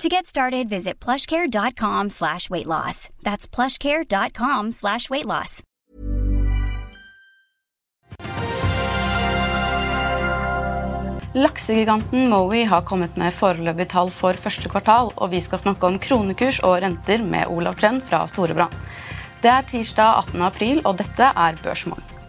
To get started, visit plushcare.com slash weight loss. That's plushcare.com slash weight loss. Laksegiganten Mowi har kommet med foreløpige tall for første kvartal, og vi skal snakke om kronekurs og renter med Olav Chen fra Storebrand. Det er tirsdag 18. april, og dette er Børsmorgen.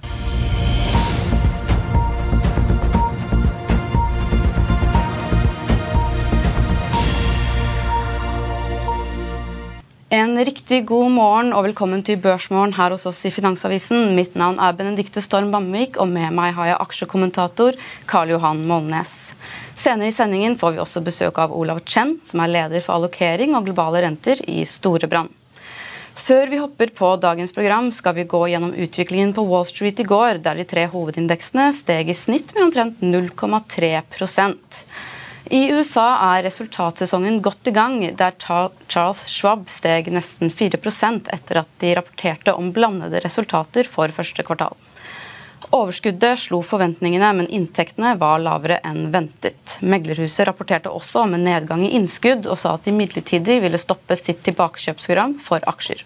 En riktig god morgen og velkommen til Børsmorgen her hos oss i Finansavisen. Mitt navn er Benedikte Storm Bamvik, og med meg har jeg aksjekommentator Karl Johan Molnes. Senere i sendingen får vi også besøk av Olav Chen, som er leder for allokering og globale renter i Storebrand. Før vi hopper på dagens program, skal vi gå gjennom utviklingen på Wall Street i går, der de tre hovedindeksene steg i snitt med omtrent 0,3 i USA er resultatsesongen godt i gang, der Charles Schwab steg nesten 4% etter at de rapporterte om blandede resultater for første kvartal. Overskuddet slo forventningene, men inntektene var lavere enn ventet. Meglerhuset rapporterte også om en nedgang i innskudd, og sa at de midlertidig ville stoppe sitt tilbakekjøpsprogram for aksjer.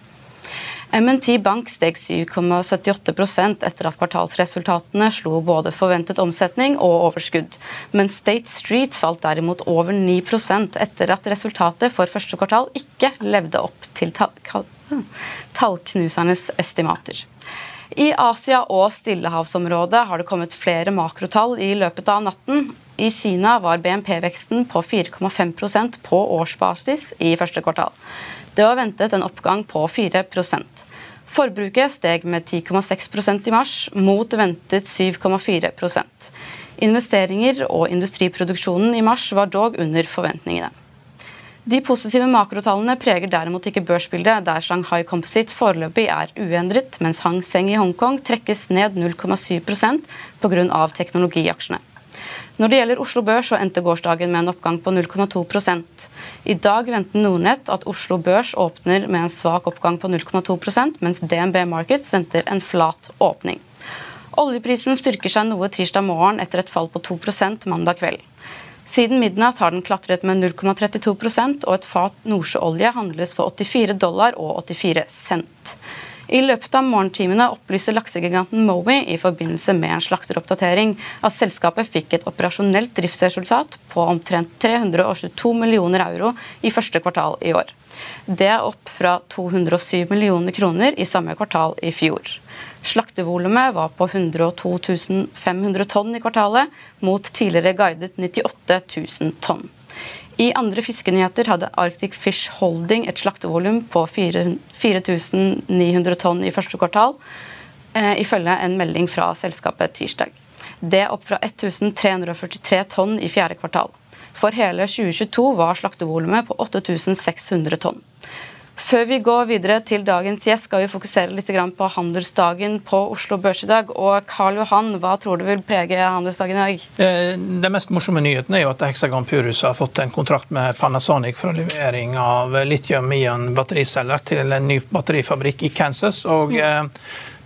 MNT Bank steg 7,78% etter at kvartalsresultatene slo både forventet omsetning og overskudd. Men State Street falt derimot over 9% etter at resultatet for første kvartal ikke levde opp til tallknusernes estimater. I Asia og Stillehavsområdet har det kommet flere makrotall i løpet av natten. I Kina var BNP-veksten på 4,5% på årsbasis i første kvartal. Det var ventet en oppgang på 4 Forbruket steg med 10,6% i mars, mot ventet 7,4% Investeringer og industriproduksjonen i mars var dog under forventningene. De positive makrotallene preger derimot ikke børsbildet, der Shanghai Composite foreløpig er uendret, mens Hang Seng i Hongkong trekkes ned 0,7% pga. teknologiaksjene. Når det gjelder Oslo Børs, så endte gårsdagen med en oppgang på 0,2% I dag venter Nordnett at Oslo Børs åpner med en svak oppgang på 0,2% mens DNB Markets venter en flat åpning. Oljeprisen styrker seg noe tirsdag morgen etter et fall på 2% mandag kveld. Siden midnatt har den klatret med 0,32% og et fat nordsjøolje handles for 84 dollar og 84 cent. I løpet av morgentimene opplyser laksegiganten Mowi i forbindelse med en slakteroppdatering at selskapet fikk et operasjonelt driftsresultat på omtrent 322 millioner euro i første kvartal i år. Det er opp fra 207 millioner kroner i samme kvartal i fjor. Slaktevolumet var på 102 500 tonn i kvartalet, mot tidligere guidet 98 000 tonn. I andre fiskenyheter hadde Arctic Fish Holding et slaktevolum på 4900 tonn i første kvartal, eh, ifølge en melding fra selskapet tirsdag. Det opp fra 1343 tonn i fjerde kvartal. For hele 2022 var slaktevolumet på 8600 tonn. Før vi går videre til dagens gjest, skal vi fokusere litt på handelsdagen på Oslo Børs i dag. Og Karl Johan, hva tror du vil prege handelsdagen i dag? Eh, den mest morsomme nyheten er jo at Hexagon Purus har fått en kontrakt med Panasonic for levering av litium-ion battericeller til en ny batterifabrikk i Kansas. og mm.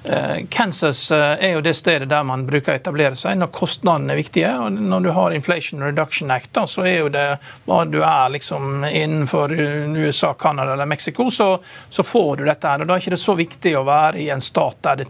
Eh, Kansas eh, er jo det stedet der man bruker å etablere seg når kostnadene er viktige. og Når du har Inflation Reduction Act, så er jo det hva du er liksom innenfor USA, Canada eller Mexico, så, så, får du dette. her, og Da er det ikke så viktig å være i en stat der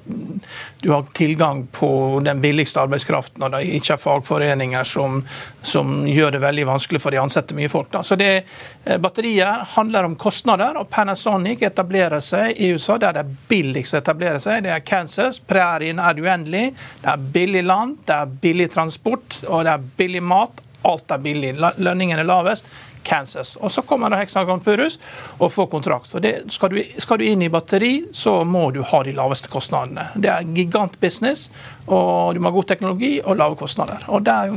du har tilgang på den billigste arbeidskraften, og det ikke er fagforeninger som, som, gjør det veldig vanskelig for de ansatte mye folk. Da. Så det, eh, Batterier handler om kostnader, og Panasonic etablerer seg i USA der det er billigst å etablere seg. det er Kansas. Prærien er uendelig. Det er billig land, det er billig transport og det er billig mat. Alt er billig. Lønningene er lavest. Kansas. Og Så kommer Hexagon Purus og får kontrakt. Så det, skal, du, skal, du, inn i batteri, så må du ha de laveste kostnadene. Det er gigantbusiness, og du må ha god teknologi og lave kostnader. Og der,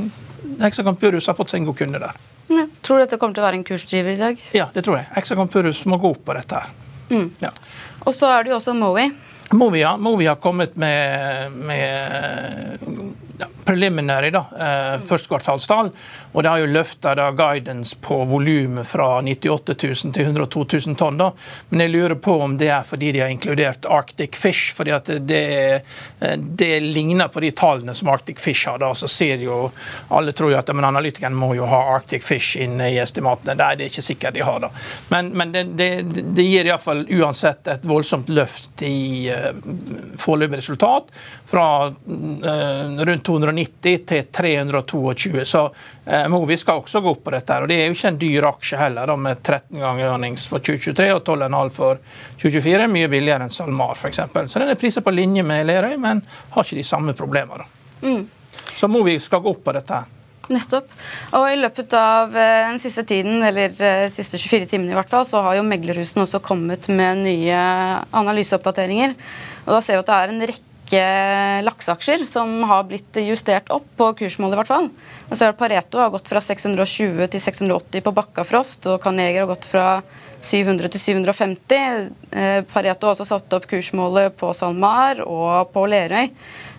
Hexagon Purus har fått seg en god kunde der. Ja. Tror du dette kommer til å være en kursdriver i dag? Ja, det tror jeg. Hexagon Purus må gå opp på dette her. Mm. Ja. Og så er det jo også Mowi Movi, vi ha kommet med, med ja, preliminary da, eh, førstekvartalstall. Og det har jo løfta guidance på volumet fra 98 000 til 102 000 tonn. da. Men jeg lurer på om det er fordi de har inkludert Arctic Fish. fordi at det, eh, det ligner på de tallene som Arctic Fish har. da, så ser jo Alle tror jo at men analytikerne må jo ha Arctic Fish inne i estimatene. Det er ikke sikkert de har da. Men, men det, det, det gir iallfall uansett et voldsomt løft i uh, foreløpig resultat. Fra uh, rundt 290 til 322. Så eh, Movi skal også gå opp på dette. her, og Det er jo ikke en dyr aksje heller, da, med 13 ganger earnings for 2023 og 12,5 for 2024. Mye billigere enn SalMar f.eks. Så den er priset på linje med Lerøy, men har ikke de samme problemene. Mm. Så Movi skal gå opp på dette. her. Nettopp. Og I løpet av eh, den siste tiden, eller de eh, siste 24 timene, i hvert fall, så har jo meglerhusene også kommet med nye analyseoppdateringer. Og Da ser vi at det er en rekke rekke lakseaksjer som har blitt justert opp på kursmålet, i hvert fall. Altså Pareto har gått fra 620 til 680 på Bakkafrost, og Carnegie har gått fra 700 til 750. Eh, Pareto har også satt opp kursmålet på SalMar og på Lerøy.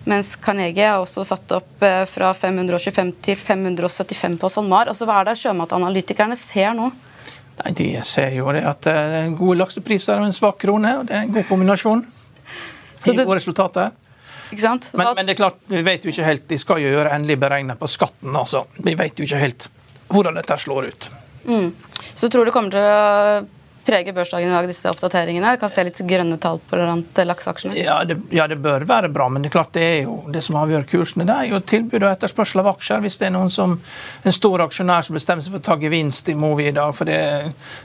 Mens Carnegie har også satt opp eh, fra 525 til 575 på SalMar. Altså, hva er det sjømatanalytikerne ser nå? Nei, De ser jo det at det er gode laksepriser og en svak krone. og Det er en god kombinasjon i gode resultater. Men, men, det er klart, vi vet jo ikke helt, de skal jo gjøre endelig beregnet på skatten. altså. Vi vet jo ikke helt hvordan dette slår ut. Mm. Så tror du kommer til å preger børsdagen i dag, disse oppdateringene? Kan se litt grønne tall på blant lakseaksjene? Ja ja, det bør være bra, men det er klart det er jo det som avgjør kursene. Det er jo tilbud og etterspørsel av aksjer. Hvis det er noen som, en stor aksjonær som bestemmer seg for å ta gevinst i Movi i dag fordi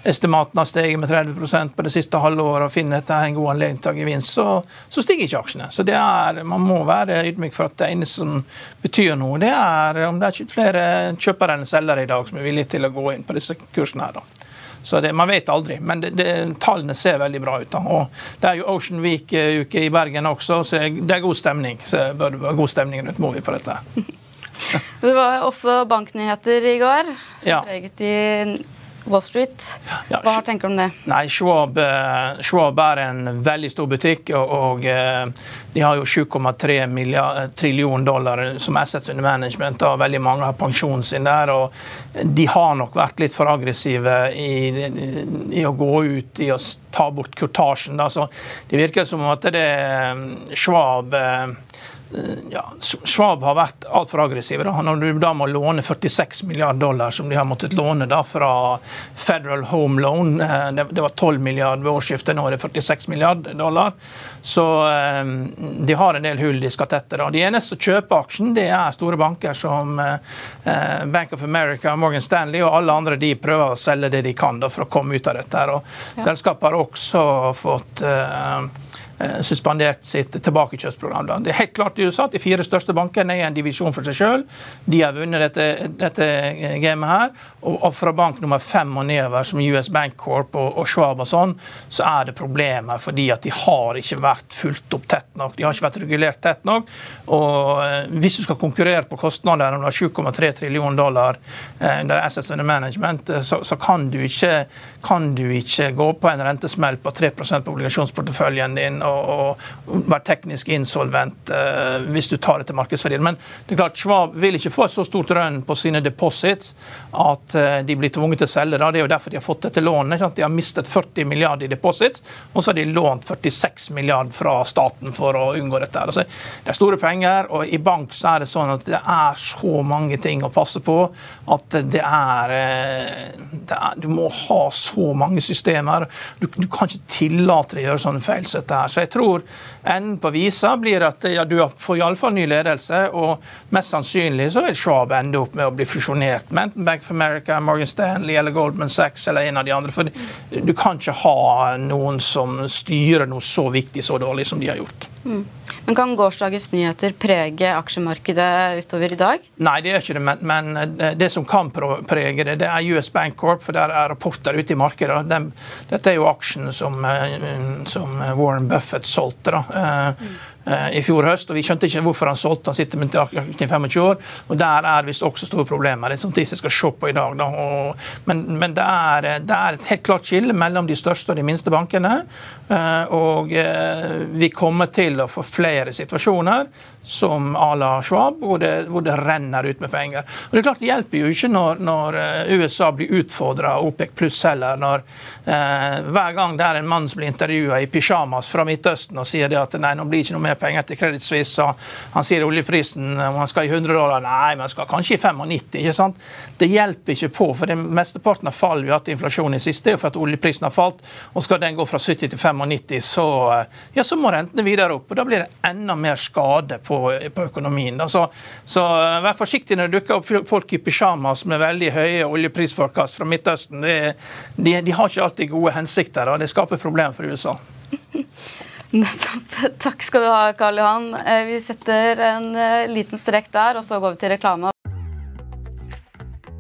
estimaten har steget med 30% på det siste halvåret og finner dette en god anledning til å ta gevinst, så, så stiger ikke aksjene. Så er, Man må være ydmyk for at det eneste som betyr noe, det er om det er flere kjøpere enn selgere i dag som er villige til å gå inn på disse kursene. her da. Så det, Man vet aldri, men det, det, tallene ser veldig bra ut. Da. Og Det er jo Ocean Week-uke i Bergen også, så det er god stemning. Så det bør være god stemning rundt Movi på dette. det var også banknyheter i går, som ja. preget i Wall Street. Hva tenker du om det? Nei, Schwab, uh, Schwab, er en veldig stor butikk, og, og uh, de har jo 7,3 trillion dollar som assets under management, og veldig mange har pensjonen sin der. og De har nok vært litt for aggressive i, i, å gå ut i å ta bort kurtasjen. Da. Så det virker som at det er Schwab Eh, ja, Schwab har vært altfor aggressive. Da. Når du da må låne 46 milliarder dollar, som de har måttet låne da fra Federal Home Loan, eh, det var 12 milliarder ved årsskiftet, nå er det 46 milliarder dollar, så eh, de har en del hull de skal tette. Da. De eneste som kjøper aksjen, det er store banker som Bank of America, Morgan Stanley og alle andre de prøver å selge det de kan da, for å komme ut av dette. Og ja. Selskapet har også fått Eh, suspendert sitt tilbakekjøpsprogram. Det er helt klart i USA at De fire største bankene er en divisjon for seg sjøl. De har vunnet dette, dette gamet her. Og, og, fra bank nummer fem og nedover, som US Bank Corp og, og Schwab og sånn, så er det problemer fordi at de har ikke vært fulgt opp tett nok. De har ikke vært regulert tett nok. Og eh, hvis du skal konkurrere på kostnader om 7,3 trillioner dollar, eh, det er assets under management, så, så kan, du ikke, kan, du ikke, gå på en rentesmell på 3 på obligasjonsporteføljen din og, være teknisk insolvent uh, hvis du tar det til markedsverdien. Men det er klart, Schwab vil ikke få et så stort rønn på sine deposits at uh, de blir tvunget til å selge. Da. Det er jo derfor de har fått dette lånet. De har mistet 40 milliarder i deposits, og så har de lånt 46 milliarder fra staten for å unngå dette. Altså, det er store penger, og i bank så er det sånn at det er så mange ting å passe på at det er, eh, det er Du må ha så mange systemer. Du, du kan ikke tillate deg å gjøre sånne feil. Så dette her. Så jeg tror enden på visa blir at ja, du får iallfall ny ledelse, og mest sannsynlig så vil Schwab ende opp med å bli fusjonert med enten Bank of America, Morgan Stanley eller Goldman Sachs eller en av de andre. For du kan ikke ha noen som styrer noe så viktig så dårlig som de har gjort. Mm. Men Kan gårsdagens nyheter prege aksjemarkedet utover i dag? Nei, det gjør ikke det. Men, men, eh, det som kan prege det, det er US Bank Corp, for der er rapporter ute i markedet. Den, dette er jo aksjen som, eh, som Warren Buffett solgte. da. Mm. Eh, i fjor høst. og Vi skjønte ikke hvorfor han solgte. Han sitter med i 25 år. og Der er visst også store problemer. Det er sånt de skal se på i dag. Da. Og, men, men det, er, det, er, et helt klart skille mellom de største og de minste bankene. Eh, og eh, vi kommer til å få flere situasjoner som à la Schwab, hvor det, hvor det, renner ut med penger. Og Det er klart det hjelper jo ikke når, når eh, USA blir utfordra av OPEC pluss heller. Når eh, hver gang det er en mann som blir intervjua i pysjamas fra Midtøsten og sier det at nei, nå blir ikke noe mer penger til Credit Suisse, og han sier oljeprisen om han skal i 100 dollar, nei, men han skal kanskje i 95. ikke sant? Det hjelper ikke på, for det mesteparten av fallet vi har hatt i inflasjonen i siste, er for at oljeprisen har falt. og Skal den gå fra 70 til 95, så, eh, ja, så må rentene videre opp. og Da blir det enda mer skade på på, på økonomien. Så, så, eh, vær forsiktig når det dukker opp folk i pysjamas med veldig høye oljeprisforkast fra Midtøsten. De, de, de, har ikke alltid gode hensikter, og det skaper problemer for USA. Nettopp. Takk skal du ha, Karl Johan. Eh, vi setter en eh, liten strek der, og så går vi til reklame.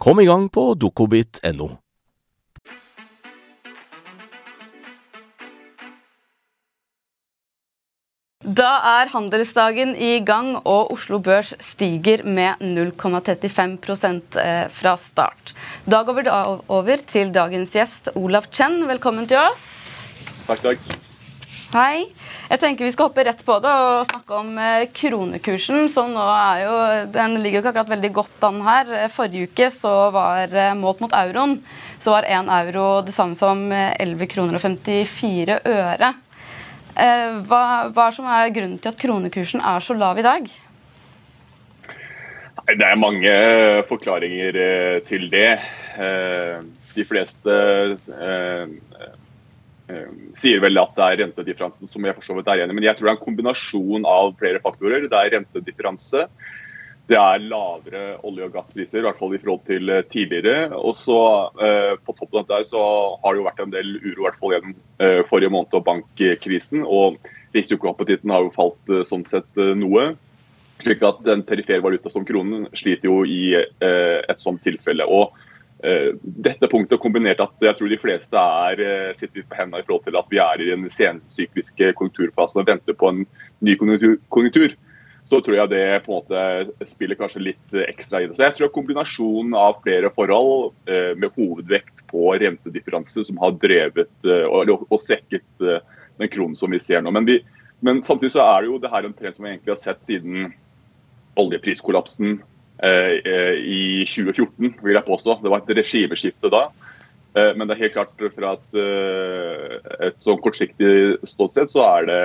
Kom i gang på dokobit.no. Da er handelsdagen i gang, og Oslo Børs stiger med 0,35 eh, fra start. Da går vi over til dagens gjest, Olav Chen. Velkommen til oss. Takk, takk. Hei. Jeg tenker Vi skal hoppe rett på det og snakke om eh, kronekursen. som nå er jo, Den ligger jo ikke akkurat veldig godt an her. Forrige uke så var eh, målt mot euroen så var 1 euro det samme som 11 kroner og 54 øre. Eh, hva, hva som er grunnen til at kronekursen er så lav i dag? Det er mange forklaringer til det. De fleste Eh, sier vel at det er rentedifferansen som jeg for så vidt er enig Men jeg tror det er en kombinasjon av flere faktorer. Det er rentedifferanse. Det er lavere olje- og gasspriser, i hvert fall i forhold til eh, tidligere. Og så eh, På toppen av dette så har det jo vært en del uro i hvert fall gjennom eh, forrige måned og bankkrisen. Og risikoappetitten har jo falt eh, sånn sett eh, noe. slik at den perifere valuta som kronen sliter jo i et sånt tilfelle. og Eh, dette punktet kombinert at jeg tror de fleste er, eh, sitter litt på hendene i forhold til at vi er i den sensykliske konjunkturfasen og venter på en ny konjunktur, konjunktur, så tror jeg det på en måte spiller kanskje litt ekstra i det. Så jeg tror kombinasjonen av flere forhold eh, med hovedvekt på rentedifferanse som har drevet og, og svekket den kronen som vi ser nå. Men, vi, men samtidig så er det jo det her en trend som vi egentlig har sett siden oljepriskollapsen Eh, eh, i 2014, vil jeg påstå. Det var et regimeskifte da. Eh, men det er helt klart fra et, et sånn kortsiktig ståsted så er det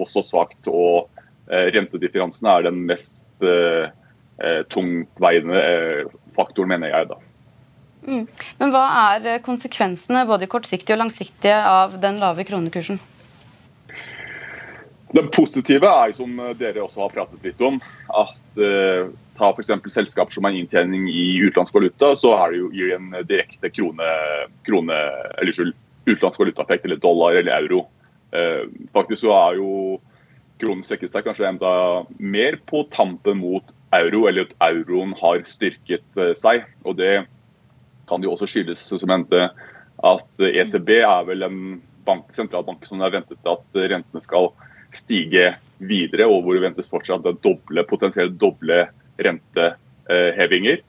også svakt. Og rentedifferansen er den mest tungtveiende faktoren, mener jeg. da. Mm. Men hva er konsekvensene både kortsiktige og langsiktige av den lave kronekursen? Det positive er, som dere også har pratet litt om, at eh, ta f.eks. selskaper som har inntjening i utenlandsk valuta, så er det jo i en direkte krone, krone eller skyld, utenlandsk valutaeffekt, eller dollar eller euro. Eh, faktisk så er jo kronen svekket seg kanskje enda mer på tampen mot euro, eller at euroen har styrket uh, seg. Og det kan jo også skyldes, som hendte, at ECB er vel en bank, sentralbank som har ventet at rentene skal stige videre, og hvor det ventes fortsatt doble, potensielt doble rentehevinger.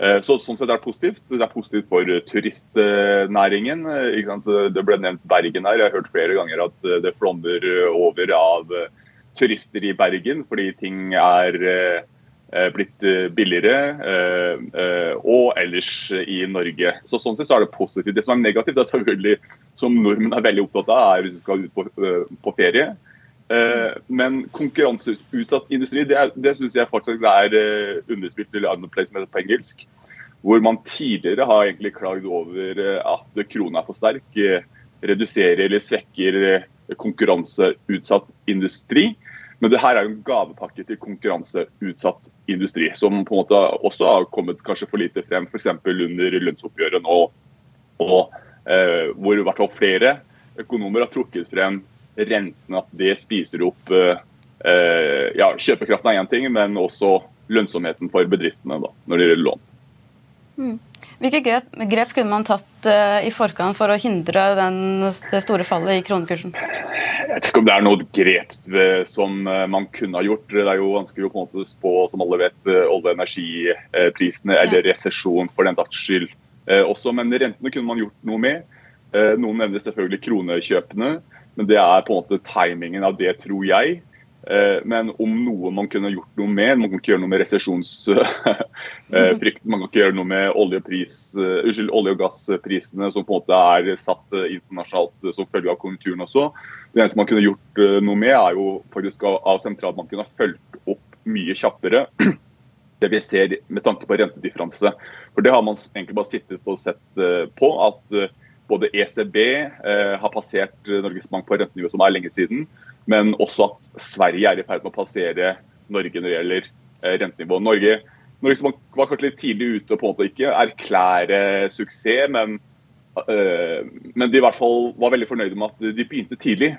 Eh, så, sånn sett er det positivt. Det er positivt for turistnæringen. Det ble nevnt Bergen her. Jeg har hørt flere ganger at det flommer over av turister i Bergen fordi ting er eh, blitt billigere, eh, og ellers i Norge. Så Sånn sett er det positivt. Det som er negativt, er selvfølgelig, som nordmenn er veldig opptatt av, er hvis du skal ut på, på ferie. Eh, men konkurranseutsatt industri, det, det syns jeg faktisk er uh, underspilt eller underplacement på engelsk. Hvor man tidligere har egentlig klagd over uh, at krona er for sterk. Reduserer eller svekker konkurranseutsatt industri. Men det her er jo en gavepakke til konkurranseutsatt industri, som på en måte også har kommet kanskje for lite frem, f.eks. under lønnsoppgjøret nå. Og, hvor i hvert fall flere økonomer har trukket frem rentene at det spiser opp eh, eh, ja, Kjøpekraften er én ting, men også lønnsomheten for bedriftene da, når det gjelder lån. Mm. Hvilke grep, grep, kunne man tatt uh, i forkant for å hindre den, det store fallet i kronekursen? Jeg vet ikke om det er noe grep som man kunne ha gjort. Det er jo vanskelig å på en måte spå, som alle vet, olje- og energiprisene eller ja. resesjon for den dags skyld også. Men rentene kunne man gjort noe med. Noen nevner selvfølgelig kronekjøpene. Men det er på en måte timingen av det, tror jeg. Eh, men om noe man kunne gjort noe med, man kan ikke gjøre noe med resesjonsfrykten, eh, man kan ikke gjøre noe med oljepris, uskyld, olje- og gassprisene som på en måte er satt internasjonalt som følge av konjunkturen også. Det eneste man kunne gjort noe med, er jo faktisk av sentralbanken har fulgt opp mye kjappere det vi ser med tanke på rentedifferanse. For Det har man egentlig bare sittet og sett på. at både ECB eh, har passert Norges Bank på rentenivå som er lenge siden, men også at Sverige er i ferd med å passere Norge når det gjelder eh, rentenivå. Norge, Norges Bank var kanskje litt tidlig ute og på en måte ikke erklære suksess, men, eh, men de i hvert fall var veldig fornøyde med at de begynte tidlig,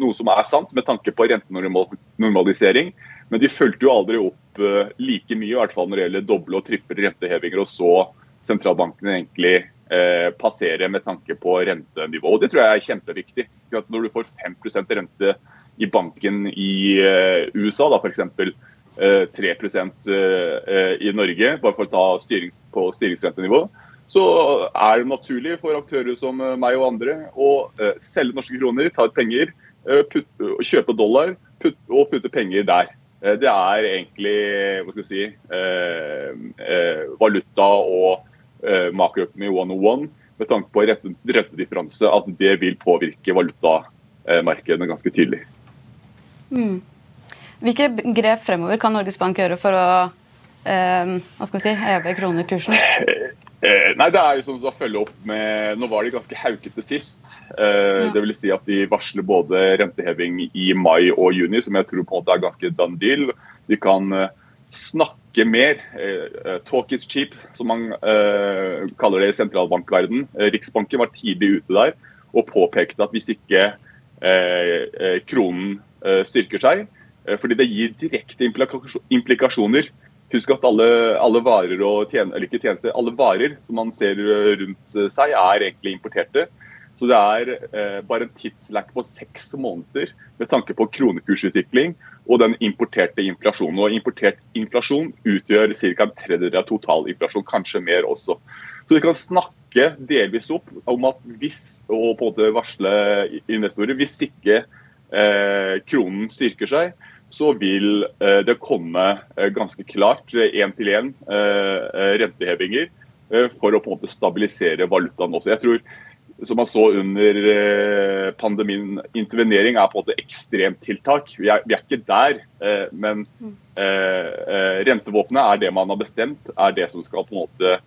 noe som er sant med tanke på rentenormalisering. Men de fulgte jo aldri opp eh, like mye, i hvert fall når det gjelder doble og triple rentehevinger, og så sentralbankene egentlig eh, passere med tanke på rentenivå. Og Det tror jeg er kjempeviktig. At når du får 5% rente i banken i eh, USA, da f.eks. Eh, 3 eh, i Norge, bare for å ta styrings, på styringsrentenivå, så er det naturlig for aktører som eh, meg og andre å eh, selge norske kroner, ta ut penger, eh, kjøpe dollar putte, og putte penger der. Det er egentlig hva skal jeg si, valuta og eh, makroøkonomi 101 med tanke på rentedifferanse, at det vil påvirke valutamarkedene ganske tydelig. Mm. Hvilke grep fremover kan Norges Bank gjøre for å eh, hva skal vi si, heve kronekursen? Eh, nei, det er jo som å følge opp med Nå var de ganske haukete sist. Eh, ja. Det vil si at de varsler både renteheving i mai og juni, som jeg tror på en måte er ganske done deal. De kan eh, snakke mer. Eh, eh, talk is cheap, som man uh, kaller det i sentralbankverden. Riksbanken var tidlig ute der og påpekte at hvis ikke kronen styrker seg, fordi det gir direkte implikasjoner Husk at alle, alle varer tjen, eller ikke tjenester, alle varer som man ser rundt seg, er egentlig importerte. Så det er eh, bare en tidslekk på seks måneder med tanke på kronekursutvikling og den importerte inflasjonen. Og Importert inflasjon utgjør ca. en tredjedel av totalinflasjon, kanskje mer også. Så vi kan snakke delvis opp om at hvis, og på en måte varsle investorer, hvis ikke eh, kronen styrker seg, så vil eh, det komme eh, ganske klart én-til-én eh, eh, rentehevinger eh, for å på en måte stabilisere valutaen også. Jeg tror som man så under eh, pandemien, intervenering er på en måte ekstremtiltak. Vi er, vi er ikke der. Eh, men mm. eh, rentevåpenet er det man har bestemt, er det som skal på en måte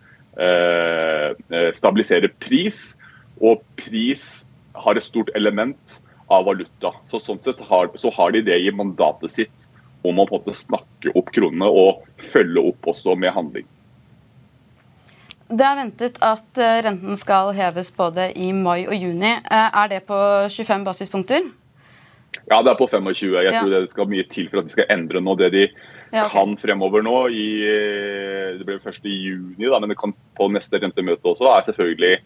stabilisere pris. Og pris har et stort element av valuta. Så Sånn sett har, så har de det i mandatet sitt om å på en måte snakke opp kronene og følge opp også med handling. Det er ventet at eh, renten skal heves både i mai og juni. Eh, er det på 25 basispunkter? Ja, det er på 25. Jeg Ja. tror det skal mye til for at de skal endre nå det de Ja, kan fremover nå. I, det blir først i juni, da, men det kan på neste rentemøte også, er selvfølgelig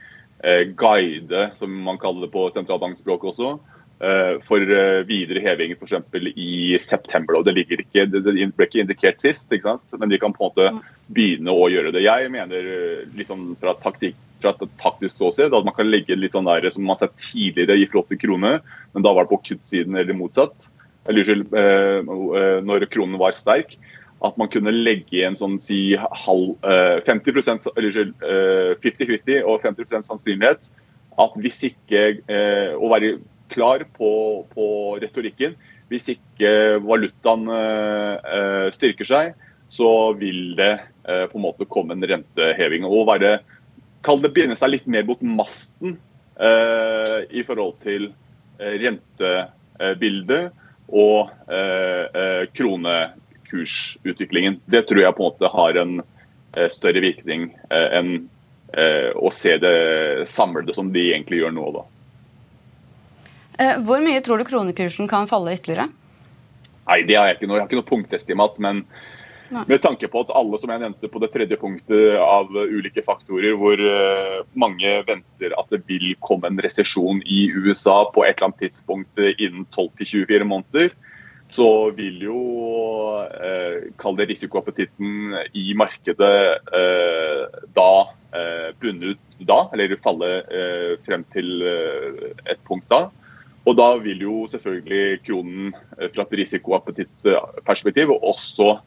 eh, guide, som man kaller det på sentralbankspråket også, eh, for eh, videre heving f.eks. i september. og Det ligger ikke, det, det ble ikke indikert sist, ikke sant? men de kan på en måte begynne å gjøre det. Jeg mener eh, litt sånn fra, taktikk, fra et taktisk ståsted at man kan legge litt sånn der som man har sett tidligere i forhold til krone, men da var det på kuttsiden eller motsatt. Eller unnskyld, eh, eh, når kronen var sterk. At man kunne legge en sånn si halv, eh, 50% eller unnskyld, eh, 50-50 og 50 sannsynlighet at hvis ikke Å være klar på, på retorikken. Hvis ikke valutaen styrker seg, så vil det eh, på en måte komme en renteheving. Og være Kall det binde seg litt mer mot masten eh, i forhold til eh, rentebildet og eh, eh, kronekursutviklingen. Det tror jeg på en måte har en eh, større virkning eh, enn å se det samlede som de egentlig gjør nå. da. Hvor mye tror du kronekursen kan falle ytterligere? Nei, det har jeg ikke noe. Jeg har ikke noe punktestimat. Men. Med tanke på at alle som jeg nevnte på det tredje punktet av ulike faktorer, hvor uh, mange venter at det vil komme en resesjon i USA på et eller annet tidspunkt uh, innen 12-24 måneder, så vil jo eh, kall det risikoappetitten i markedet eh, da eh, bunne ut da, eller falle eh, frem til uh, et punkt da. Og da vil jo selvfølgelig kronen eh, fra et risikoappetittperspektiv også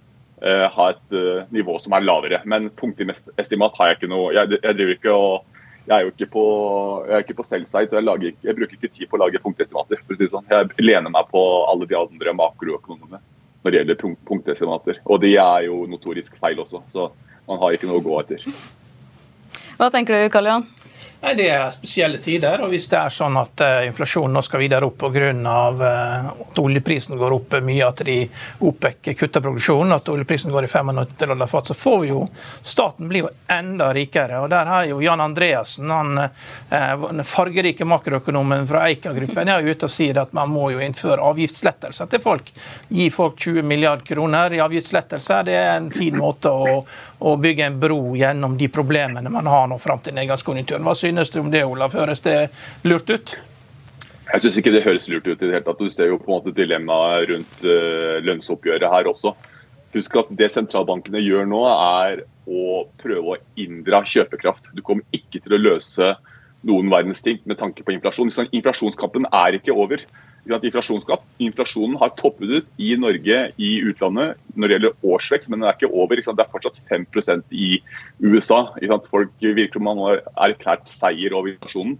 eh, ha et uh, nivå som er lavere. Men punktestimat har jeg ikke noe Jeg, jeg driver ikke og jeg er jo ikke på, jeg ikke på selvside, så jeg, lager jeg bruker ikke tid på å lage punktestimater. for å si det sånn. Jeg lener meg på alle de andre makroøkonomene når det gjelder punkt, punktestimater. Og de er jo notorisk feil også, så man har ikke noe å gå etter. Hva tenker du, Karl Johan? Nei, Det er spesielle tider. og Hvis det er sånn at uh, inflasjonen nå skal videre opp pga. Uh, at oljeprisen går opp mye, at de OPEC kutter produksjonen, at oljeprisen går i 500 dollar fat, så får vi jo staten blir jo enda rikere. og Der har jo Jan Andreassen, han uh, fargerike makroøkonomen fra Eika-gruppen, er jo ute og sier at man må jo innføre avgiftslettelser til folk. Gi folk 20 milliarder kroner i avgiftslettelser. Det er en fin måte å, å bygge en bro gjennom de problemene man har nå fram til nedgangskonjunkturen. Hva synes du om det, Olaf? Høres det lurt ut? Jeg synes ikke det høres lurt ut i det hele tatt. Du ser jo på en måte dilemmaet rundt uh, lønnsoppgjøret her også. Husk at det sentralbankene gjør nå, er å prøve å inndra kjøpekraft. Du kommer ikke til å løse noen verdens ting med tanke på inflasjon. Sånn, inflasjonskampen er ikke over. Inflasjonen har toppet ut i Norge, i utlandet, når det gjelder årsvekst, men den er ikke over. Ikke det er fortsatt 5% i USA. Folk virker som man har erklært seier over inflasjonen.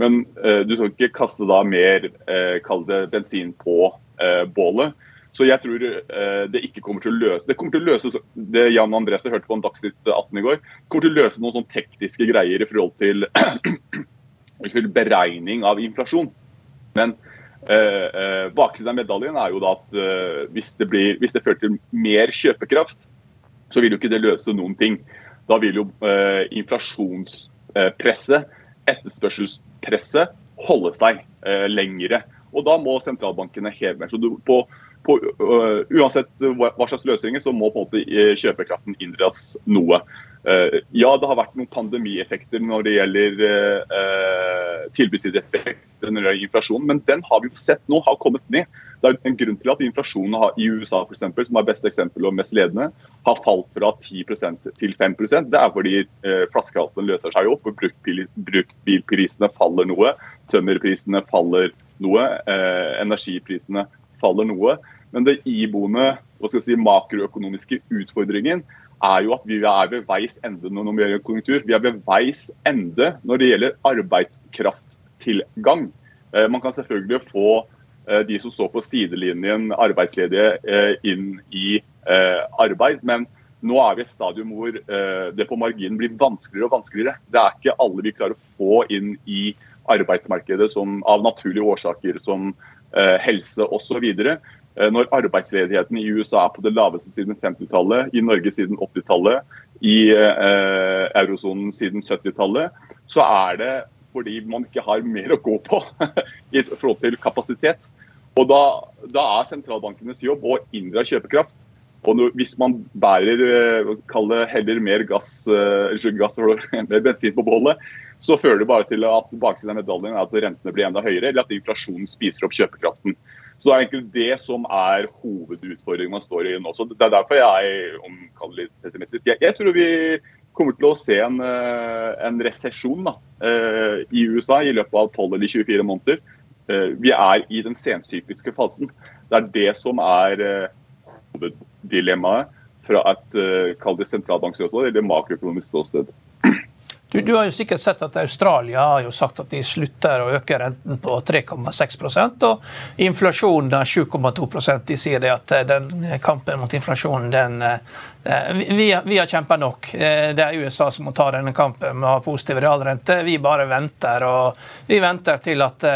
Men uh, du skal ikke kaste da mer uh, bensin på uh, bålet. Så jeg tror eh, det ikke kommer til å løse Det kommer til å løse det Jan Andres hørte på en Dagsnytt 18 i går, kommer til å løse noen sånn tekniske greier i forhold til beregning av inflasjon. Men eh, eh, baksiden av medaljen er jo da at eh, hvis, det blir, hvis det fører til mer kjøpekraft, så vil jo ikke det løse noen ting. Da vil jo eh, inflasjonspresset, etterspørselspresset, holde seg eh, lengre. Og da må sentralbankene heve mer. Så du, på, på, uh, uansett hva, slags løsninger, så må på en måte eh, kjøpekraften inndras noe. Uh, ja, det har vært noen pandemieffekter når det gjelder uh, tilbudseffekter når det gjelder inflasjon, men den har vi jo sett nå har kommet ned. Det er en grunn til at inflasjonen har, i USA, for eksempel, som er beste eksempel og mest ledende, har falt fra 10% til 5% Det er fordi uh, flaskehalsene løser seg opp, og bruktbilprisene faller noe, tømmerprisene faller noe, energiprisene faller noe. Men det iboende si, makroøkonomiske utfordringen er jo at vi er ved veis ende når det gjelder konjunktur. Vi er ved veis ende når det gjelder arbeidskrafttilgang. Eh, man kan selvfølgelig få eh, de som står på sidelinjen, arbeidsledige, eh, inn i arbeid. Men nå er vi i et stadium hvor det på marginen blir vanskeligere og vanskeligere. Det er ikke alle vi klarer å få inn i arbeidsmarkedet som, av naturlige årsaker som helse osv. Eh, når arbeidsledigheten i USA er på det laveste siden 50-tallet, i Norge siden 80-tallet, i eh, eurosonen siden 70-tallet, så er det fordi man ikke har mer å gå på i forhold til kapasitet. Og da, da er sentralbankenes jobb å inndra kjøpekraft. Og når, hvis man bærer eh, kaller heller mer gass, eh, gass mer bensin på bålet, så fører det bare til at baksiden av medaljen er at rentene blir enda høyere, eller at inflasjonen spiser opp kjøpekraften. Så Det er egentlig det som er hovedutfordringen man står i nå. Så Det er derfor jeg omkaller litt pessimistisk. Jeg, jeg, tror vi kommer til å se en, eh, en resesjon i USA i løpet av 12 eller 24 måneder. Vi er i den sensykliske fasen. Det er det som er hoveddilemmaet fra et uh, sentralbankståsted eller makroøkonomisk ståsted. Du, du, har jo sikkert sett at Australia har jo sagt at de slutter å øke renten på 3,6 og inflasjonen er 7,2 De sier det at eh, den kampen mot inflasjonen den, eh, vi, vi har kjempa nok. Eh, det er USA som må ta denne kampen med å ha positiv realrente. Vi bare venter. og Vi venter til at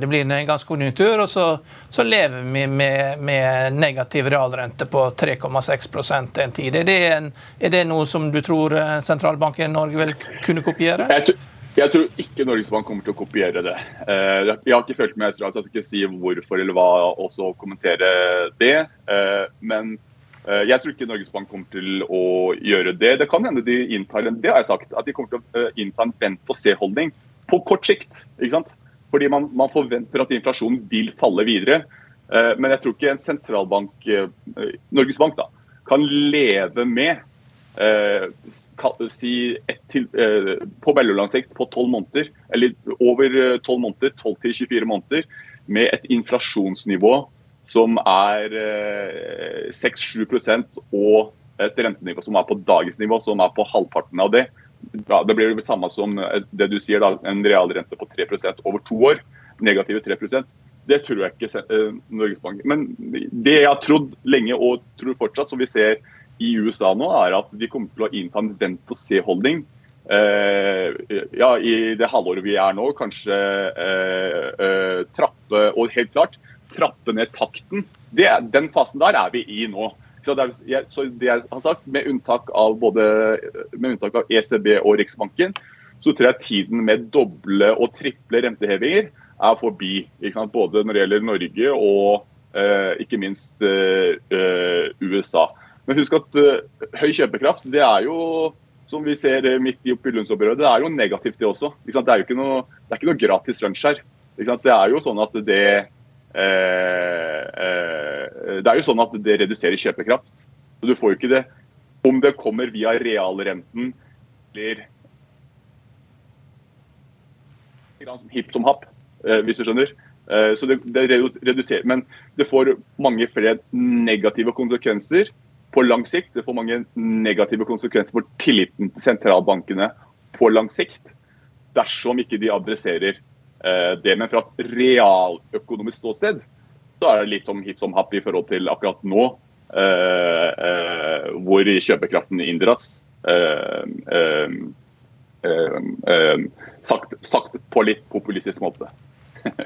det blir en ganske konjunktur, og så, så lever vi med, med, negativ realrente på 3,6% en tid. Er det, en, er det noe som du tror sentralbanken i Norge vil kunne kopiere? Jeg, jeg tror ikke Norges Bank kommer til å kopiere det. Eh, jeg har ikke følt med så jeg skal ikke si hvorfor eller hva, og så kommentere det. Eh, men eh, jeg tror ikke Norges Bank kommer til å gjøre det. Det kan hende de inntar en, det har jeg sagt, at de kommer til å innta en vent-og-se-holdning på kort sikt. ikke sant? Fordi man, man, forventer at inflasjonen vil falle videre. Men jeg tror ikke en sentralbank, Norges Bank, da, kan leve med eh, si til, eh, på mellomlang sikt på 12 måneder, eller over 12 eh, måneder, 12 til 24 måneder, med et inflasjonsnivå som er eh, 6-7 og et rentenivå som er på dagens nivå, som er på halvparten av det. Ja, det blir det samme som eh, det du sier, da, en realrente på 3% over to år. Negative 3% Det tror jeg ikke eh, Norges Bank. Men det jeg har trodd lenge og tror fortsatt, som vi ser i USA nå, er at de kommer til å innta en vent-og-se-holdning. Eh, ja, I det halvåret vi er nå, kanskje eh, eh, trappe Og helt klart, trappe ned takten. Det, den fasen der er vi i nå. Så det, er, så det jeg har sagt, med unntak av både med unntak av ECB og Riksbanken, så tror jeg tiden med doble og triple rentehevinger er forbi. Både når det gjelder Norge og eh, ikke minst eh, eh USA. Men husk at eh, høy kjøpekraft, det er jo som vi ser eh, midt i oppulentsområdet, det er jo negativt, det også. Det er jo ikke noe, det er ikke noe gratis lunsj her. Det er jo sånn at det Det er jo sånn at det reduserer kjøpekraft. Så du får jo ikke det om det kommer via realrenten eller hipp som happ, eh, hvis du skjønner. Eh, så det, reduserer, Men det får mange flere negative konsekvenser på lang sikt. Det får mange negative konsekvenser for tilliten til sentralbankene på lang sikt, dersom ikke de adresserer eh, det. Men fra et realøkonomisk ståsted så er det litt som hipp som happ i forhold til akkurat nå, eh, eh, hvor kjøpekraften inndras. Eh, eh, eh, sagt, sagt på litt populistisk måte.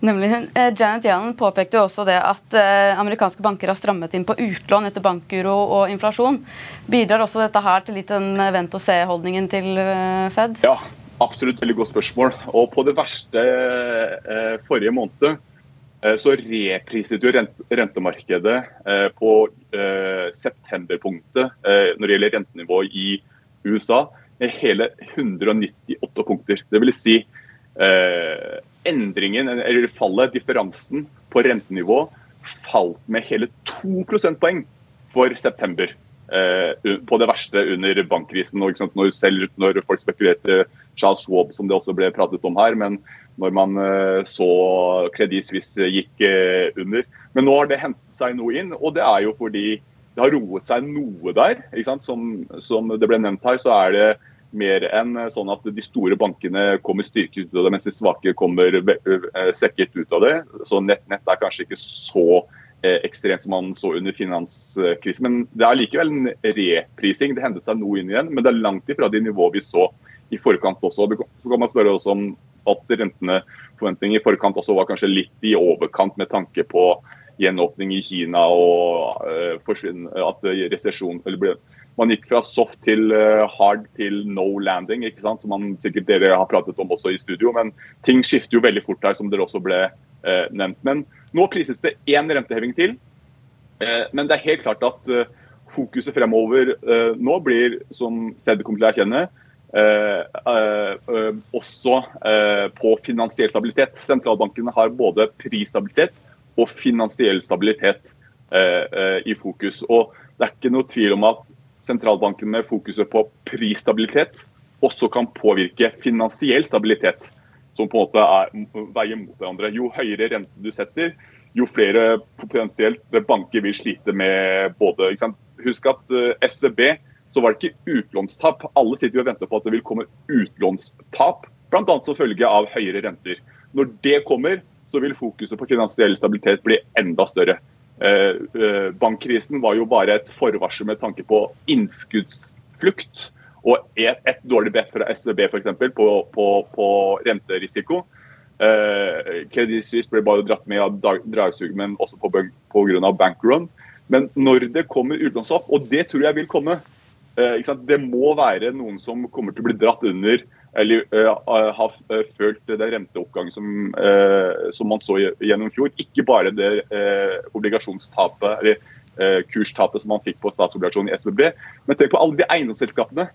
Nemlig, eh, Janet Yellen påpekte jo også det at eh, amerikanske banker har strammet inn på utlån etter bankuro og inflasjon. Bidrar også dette her til litt den eh, vent-og-se-holdningen til Fed? Ja, absolutt. Veldig godt spørsmål. Og på det verste eh, forrige måned eh, så repriset jo rentemarkedet eh, på septemberpunktet når det gjelder rentenivå i USA, med hele 198 punkter. Det vil si endringen, eller fallet, differansen på rentenivå, falt med hele to prosentpoeng for september. På det verste under bankkrisen. Når, selv når folk spekulerte Charles Schwab, som det også ble pratet om her, men når man eh, så Credit Suisse gikk eh, under. Men nå har det hentet seg noe inn, og det er jo fordi det har roet seg noe der. Som, som, det ble nevnt her, så er det mer enn eh, sånn at de store bankene kommer styrket ut av det, mens de svake kommer svekket ut av det. Så nett, nett er kanskje ikke så ekstremt som man så under finanskrisen. Men det er likevel en reprising. Det hentet seg noe inn igjen, men det er langt ifra de nivåene vi så i forkant også. Så kan man spørre også om at rentene forventninger i forkant også var kanskje litt i overkant med tanke på gjenåpning i Kina og uh, at resesjon Man gikk fra soft til uh, hard til no landing, ikke sant? som man sikkert dere har pratet om også i studio. Men ting skifter jo veldig fort her, som dere også ble uh, nevnt. Men nå prises det én renteheving til. men det er helt klart at fokuset fremover nå blir, som Fed kommer til å erkjenne, Eh, eh, også eh, på finansiell stabilitet. Sentralbankene har både prisstabilitet og finansiell stabilitet i fokus. Og Det er ikke noe tvil om at sentralbankene fokuset på prisstabilitet også kan påvirke finansiell stabilitet, som på en måte er, veier mot hverandre. Jo høyere rente du setter, jo flere potensielt banker vil slite med både Husk at SVB så var det ikke utlånstap. Alle sitter og venter på at det vil komme utlånstap, bl.a. som følge av høyere renter. Når det kommer, så vil fokuset på finansiell stabilitet bli enda større. Eh, eh, bankkrisen var jo bare et forvarsel med tanke på innskuddsflukt. Og et, dårlig bet fra SVB f.eks. På, på, på renterisiko. Eh, ble bare dratt med av dragsug, men også pga. bankrun. Men når det kommer utlånsopp, og det tror jeg vil komme, det må være noen som kommer til å bli dratt under eller uh, har uh, følt den renteoppgangen som, uh, som, man så gjennom fjor. Ikke bare det obligasjonstapet eller kurstapet som man fikk på statsobligasjonen i SBB, men tenk på alle de eiendomsselskapene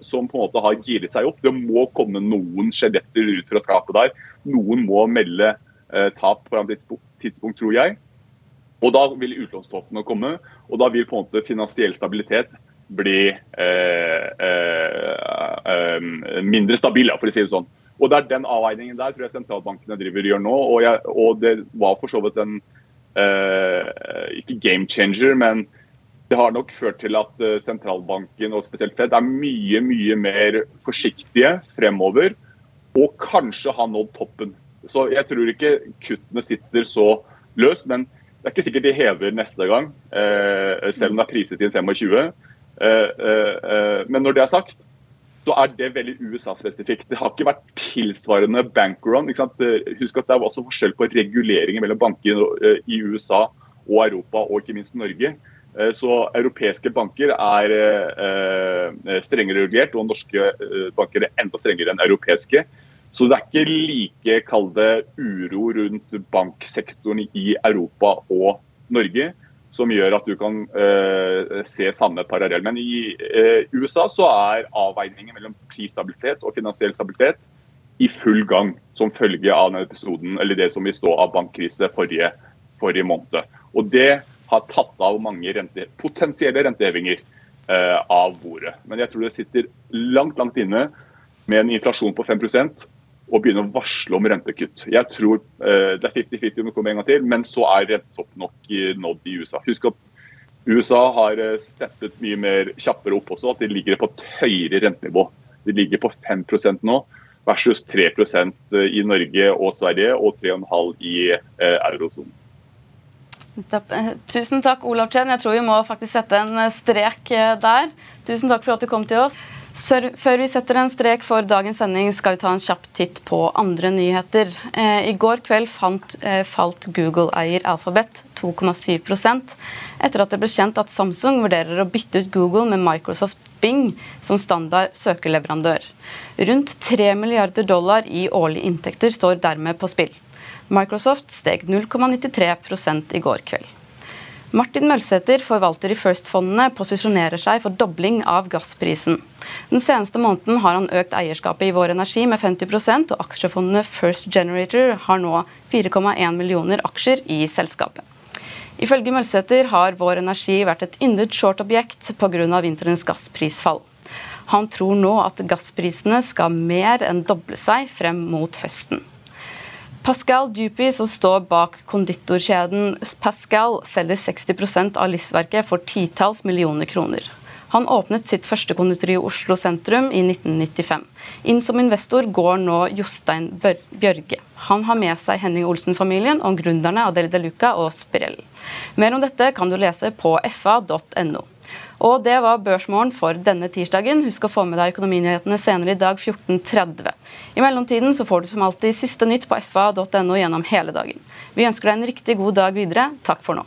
som på en måte har giret seg opp. Det må komme noen skjeletter ut fra skapet der. Noen må melde tap på et tidspunkt, tror jeg. Og da vil utlånstoppene komme, og da vil på en måte finansiell stabilitet bli eh, eh, eh, mindre stabile, for å si det sånn. Og det er Den avveiningen der tror jeg sentralbankene driver gjør nå. Og, jeg, og det var for så vidt en ikke game changer, men det har nok ført til at sentralbanken og spesielt Fed er mye mye mer forsiktige fremover. Og kanskje har nådd toppen. Så jeg tror ikke kuttene sitter så løst. Men det er ikke sikkert de hever neste gang, selv om det er priset inn 25. Eh, eh, eh, men når det er sagt, så er det veldig USA-spesifikt. Det har ikke vært tilsvarende bankrun. Husk at det er også forskjell på reguleringer mellom banker i USA og Europa, og ikke minst Norge. Så europeiske banker er strengere regulert, og norske banker er enda strengere enn europeiske. Så det er ikke like kall det uro rundt banksektoren i Europa og Norge som gjør at du kan eh, se samme parallell. Men i eh, USA så er avveiningen mellom prisstabilitet og finansiell stabilitet i full gang, som følge av denne episoden, eller det som vi stå av bankkrise forrige, forrige måned. Og det har tatt av mange rente, potensielle rentehevinger eh, av bordet. Men jeg tror det sitter langt, langt inne med en inflasjon på 5 og begynne å varsle om rentekutt. Jeg tror uh, Det er 50-50 om det kommer en gang til, men så er rentetopp nok nådd i USA. Husk at USA har uh, steppet mye mer kjappere opp også, at de ligger på et høyere rentenivå. De ligger på 5% nå, versus 3 eh, i Norge og Sverige, og 3,5 i uh, eurosonen. Tusen takk, Olav Chen. Jeg tror vi må faktisk sette en strek der. Tusen takk for at du kom til oss. Før vi setter en strek for dagens sending, skal vi ta en kjapp titt på andre nyheter. Eh, I går kveld fant, eh, falt Google-eier Alphabet 2,7% etter at det ble kjent at Samsung vurderer å bytte ut Google med Microsoft Bing som standard søkeleverandør. Rundt 3 milliarder dollar i årlige inntekter står dermed på spill. Microsoft steg 0,93 i går kveld. Martin Mølsæter, forvalter i First-fondene, posisjonerer seg for dobling av gassprisen. Den seneste måneden har han økt eierskapet i Vår Energi med 50% og aksjefondene First Generator har nå 4,1 millioner aksjer i selskapet. Ifølge Mølsæter har Vår Energi vært et yndet short-objekt pga. vinterens gassprisfall. Han tror nå at gassprisene skal mer enn doble seg frem mot høsten. Pascal Dupy, som står bak konditorkjeden Pascal, selger 60% av livsverket for titalls millioner kroner. Han åpnet sitt første konditori i Oslo sentrum i 1995. Inn som investor går nå Jostein Bjørge. Han har med seg Henning Olsen-familien og gründerne Adele de Luca og Sprell. Mer om dette kan du lese på fa.no. Og det var børsmålen for denne tirsdagen. Husk å få med deg økonominyhetene senere i dag 14.30. I mellomtiden så får du som alltid siste nytt på fa.no gjennom hele dagen. Vi ønsker deg en riktig god dag videre. Takk for nå.